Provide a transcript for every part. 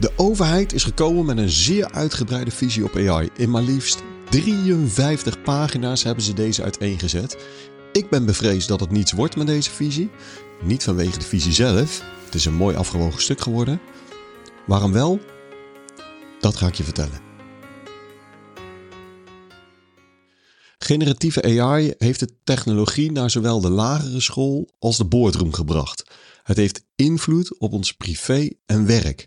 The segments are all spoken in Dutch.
De overheid is gekomen met een zeer uitgebreide visie op AI. In maar liefst 53 pagina's hebben ze deze uiteengezet. Ik ben bevreesd dat het niets wordt met deze visie. Niet vanwege de visie zelf. Het is een mooi afgewogen stuk geworden. Waarom wel? Dat ga ik je vertellen. Generatieve AI heeft de technologie naar zowel de lagere school als de boardroom gebracht. Het heeft invloed op ons privé en werk.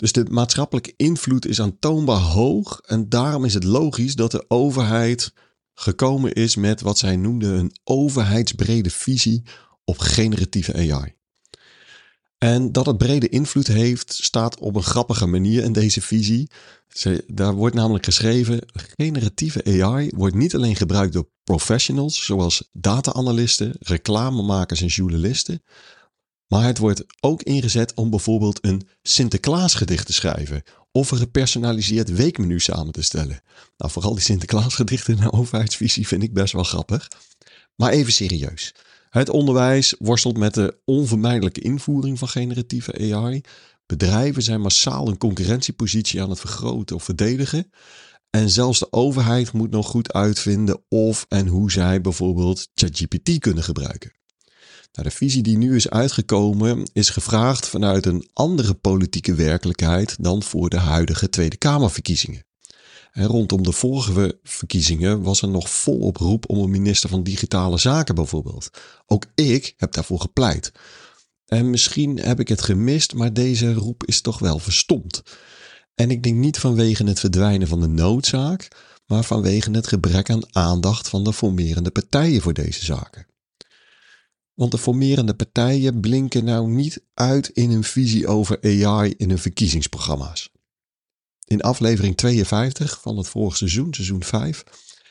Dus de maatschappelijke invloed is aantoonbaar hoog en daarom is het logisch dat de overheid gekomen is met wat zij noemden een overheidsbrede visie op generatieve AI. En dat het brede invloed heeft, staat op een grappige manier in deze visie. Daar wordt namelijk geschreven: generatieve AI wordt niet alleen gebruikt door professionals, zoals data-analysten, reclamemakers en journalisten, maar het wordt ook ingezet om bijvoorbeeld een Sinterklaasgedicht te schrijven of een gepersonaliseerd weekmenu samen te stellen. Nou, vooral die Sinterklaasgedichten in de overheidsvisie vind ik best wel grappig. Maar even serieus. Het onderwijs worstelt met de onvermijdelijke invoering van generatieve AI. Bedrijven zijn massaal een concurrentiepositie aan het vergroten of verdedigen. En zelfs de overheid moet nog goed uitvinden of en hoe zij bijvoorbeeld ChatGPT kunnen gebruiken. Nou, de visie die nu is uitgekomen is gevraagd vanuit een andere politieke werkelijkheid dan voor de huidige Tweede Kamerverkiezingen. En rondom de vorige verkiezingen was er nog volop roep om een minister van Digitale Zaken bijvoorbeeld. Ook ik heb daarvoor gepleit. En misschien heb ik het gemist, maar deze roep is toch wel verstomd. En ik denk niet vanwege het verdwijnen van de noodzaak, maar vanwege het gebrek aan aandacht van de formerende partijen voor deze zaken. Want de formerende partijen blinken nou niet uit in hun visie over AI in hun verkiezingsprogramma's. In aflevering 52 van het vorige seizoen, seizoen 5,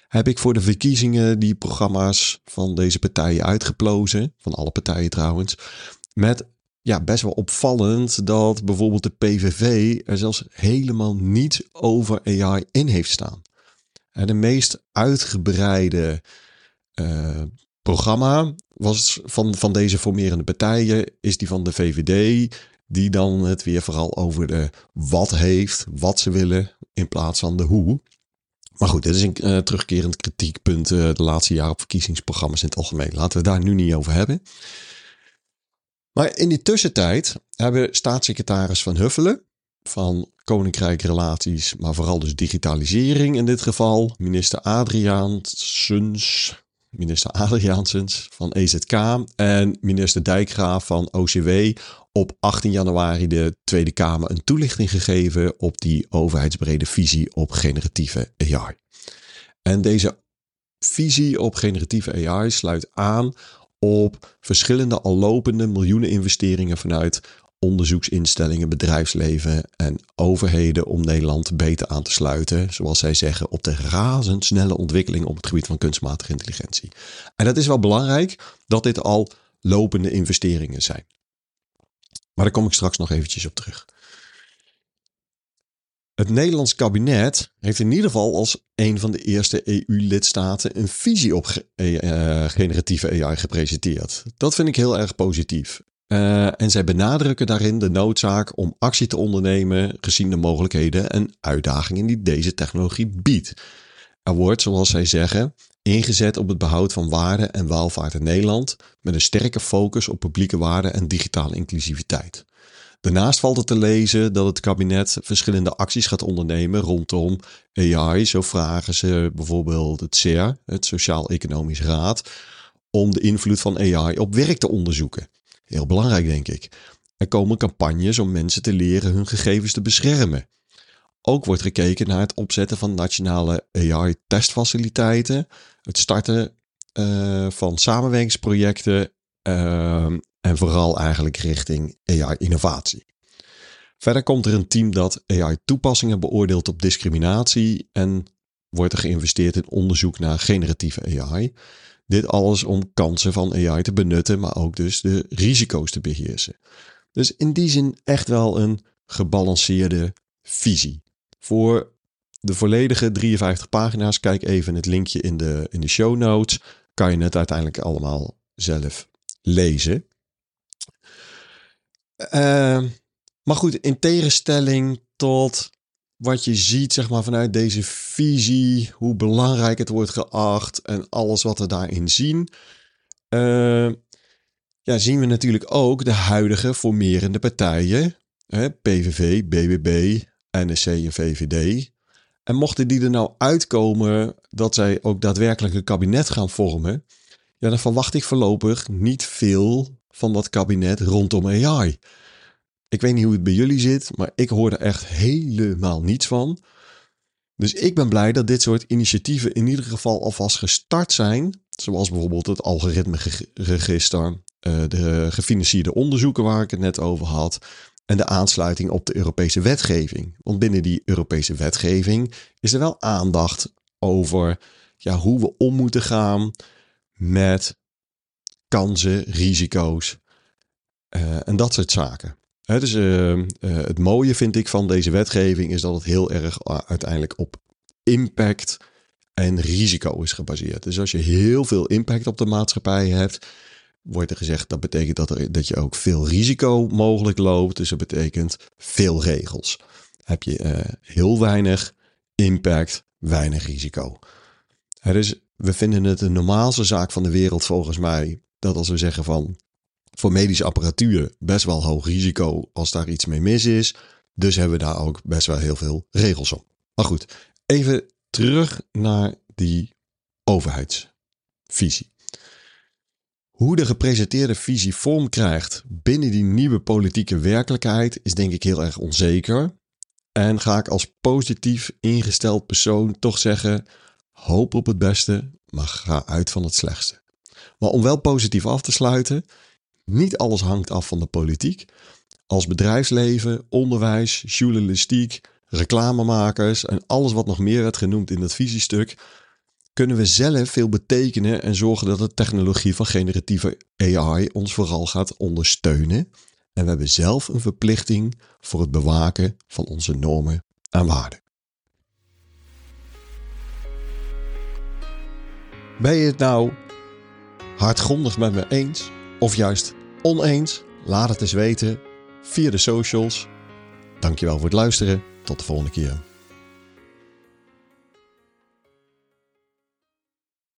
heb ik voor de verkiezingen die programma's van deze partijen uitgeplozen, van alle partijen trouwens, met ja, best wel opvallend dat bijvoorbeeld de PVV er zelfs helemaal niets over AI in heeft staan. En de meest uitgebreide uh, programma was van, van deze formerende partijen, is die van de VVD, die dan het weer vooral over de wat heeft, wat ze willen, in plaats van de hoe. Maar goed, dit is een uh, terugkerend kritiekpunt uh, de laatste jaren op verkiezingsprogramma's in het algemeen. Laten we daar nu niet over hebben. Maar in die tussentijd hebben staatssecretaris Van Huffelen van Koninkrijk Relaties, maar vooral dus digitalisering in dit geval, minister Adriaan Suns, minister Adriaansens van EZK en minister Dijkgraaf van OCW op 18 januari de Tweede Kamer een toelichting gegeven op die overheidsbrede visie op generatieve AI. En deze visie op generatieve AI sluit aan op verschillende al lopende miljoenen investeringen vanuit onderzoeksinstellingen, bedrijfsleven en overheden om Nederland beter aan te sluiten, zoals zij zeggen, op de razendsnelle ontwikkeling op het gebied van kunstmatige intelligentie. En dat is wel belangrijk dat dit al lopende investeringen zijn. Maar daar kom ik straks nog eventjes op terug. Het Nederlands kabinet heeft in ieder geval als een van de eerste EU-lidstaten een visie op uh, generatieve AI gepresenteerd. Dat vind ik heel erg positief. Uh, en zij benadrukken daarin de noodzaak om actie te ondernemen gezien de mogelijkheden en uitdagingen die deze technologie biedt. Er wordt, zoals zij zeggen, ingezet op het behoud van waarde en welvaart in Nederland met een sterke focus op publieke waarden en digitale inclusiviteit. Daarnaast valt het te lezen dat het kabinet verschillende acties gaat ondernemen rondom AI. Zo vragen ze bijvoorbeeld het CER, het Sociaal-Economisch Raad, om de invloed van AI op werk te onderzoeken. Heel belangrijk, denk ik. Er komen campagnes om mensen te leren hun gegevens te beschermen. Ook wordt gekeken naar het opzetten van nationale AI-testfaciliteiten, het starten uh, van samenwerkingsprojecten uh, en vooral eigenlijk richting AI-innovatie. Verder komt er een team dat AI-toepassingen beoordeelt op discriminatie en wordt er geïnvesteerd in onderzoek naar generatieve AI. Dit alles om kansen van AI te benutten, maar ook dus de risico's te beheersen. Dus in die zin echt wel een gebalanceerde visie. Voor de volledige 53 pagina's, kijk even het linkje in de, in de show notes, kan je het uiteindelijk allemaal zelf lezen. Uh, maar goed, in tegenstelling tot wat je ziet, zeg maar, vanuit deze visie, hoe belangrijk het wordt geacht en alles wat we daarin zien, uh, ja, zien we natuurlijk ook de huidige formerende partijen, hè, PVV, BBB, NSC en VVD. En mochten die er nou uitkomen dat zij ook daadwerkelijk een kabinet gaan vormen, ja, dan verwacht ik voorlopig niet veel van dat kabinet rondom AI. Ik weet niet hoe het bij jullie zit, maar ik hoor er echt helemaal niets van. Dus ik ben blij dat dit soort initiatieven in ieder geval alvast gestart zijn. Zoals bijvoorbeeld het algoritmeregister, eh, de gefinancierde onderzoeken waar ik het net over had. En de aansluiting op de Europese wetgeving. Want binnen die Europese wetgeving is er wel aandacht over ja, hoe we om moeten gaan met kansen, risico's uh, en dat soort zaken dus uh, het mooie vind ik van deze wetgeving is dat het heel erg uiteindelijk op impact en risico is gebaseerd. Dus als je heel veel impact op de maatschappij hebt, wordt er gezegd dat betekent dat, dat je ook veel risico mogelijk loopt. Dus dat betekent veel regels. Heb je heel weinig impact, weinig risico. dus we vinden het de normaalste zaak van de wereld volgens mij dat als we zeggen van voor medische apparatuur best wel hoog risico als daar iets mee mis is. Dus hebben we daar ook best wel heel veel regels op. Maar goed, even terug naar die overheidsvisie. Hoe de gepresenteerde visie vorm krijgt binnen die nieuwe politieke werkelijkheid is denk ik heel erg onzeker. En ga ik als positief ingesteld persoon toch zeggen: hoop op het beste, maar ga uit van het slechtste. Maar om wel positief af te sluiten, niet alles hangt af van de politiek. Als bedrijfsleven, onderwijs, journalistiek, reclamemakers en alles wat nog meer werd genoemd in dat visiestuk, kunnen we zelf veel betekenen en zorgen dat de technologie van generatieve AI ons vooral gaat ondersteunen. En we hebben zelf een verplichting voor het bewaken van onze normen en waarden. Ben je het nou hardgrondig met me eens of juist Oneens? Laat het eens weten via de socials. Dankjewel voor het luisteren. Tot de volgende keer.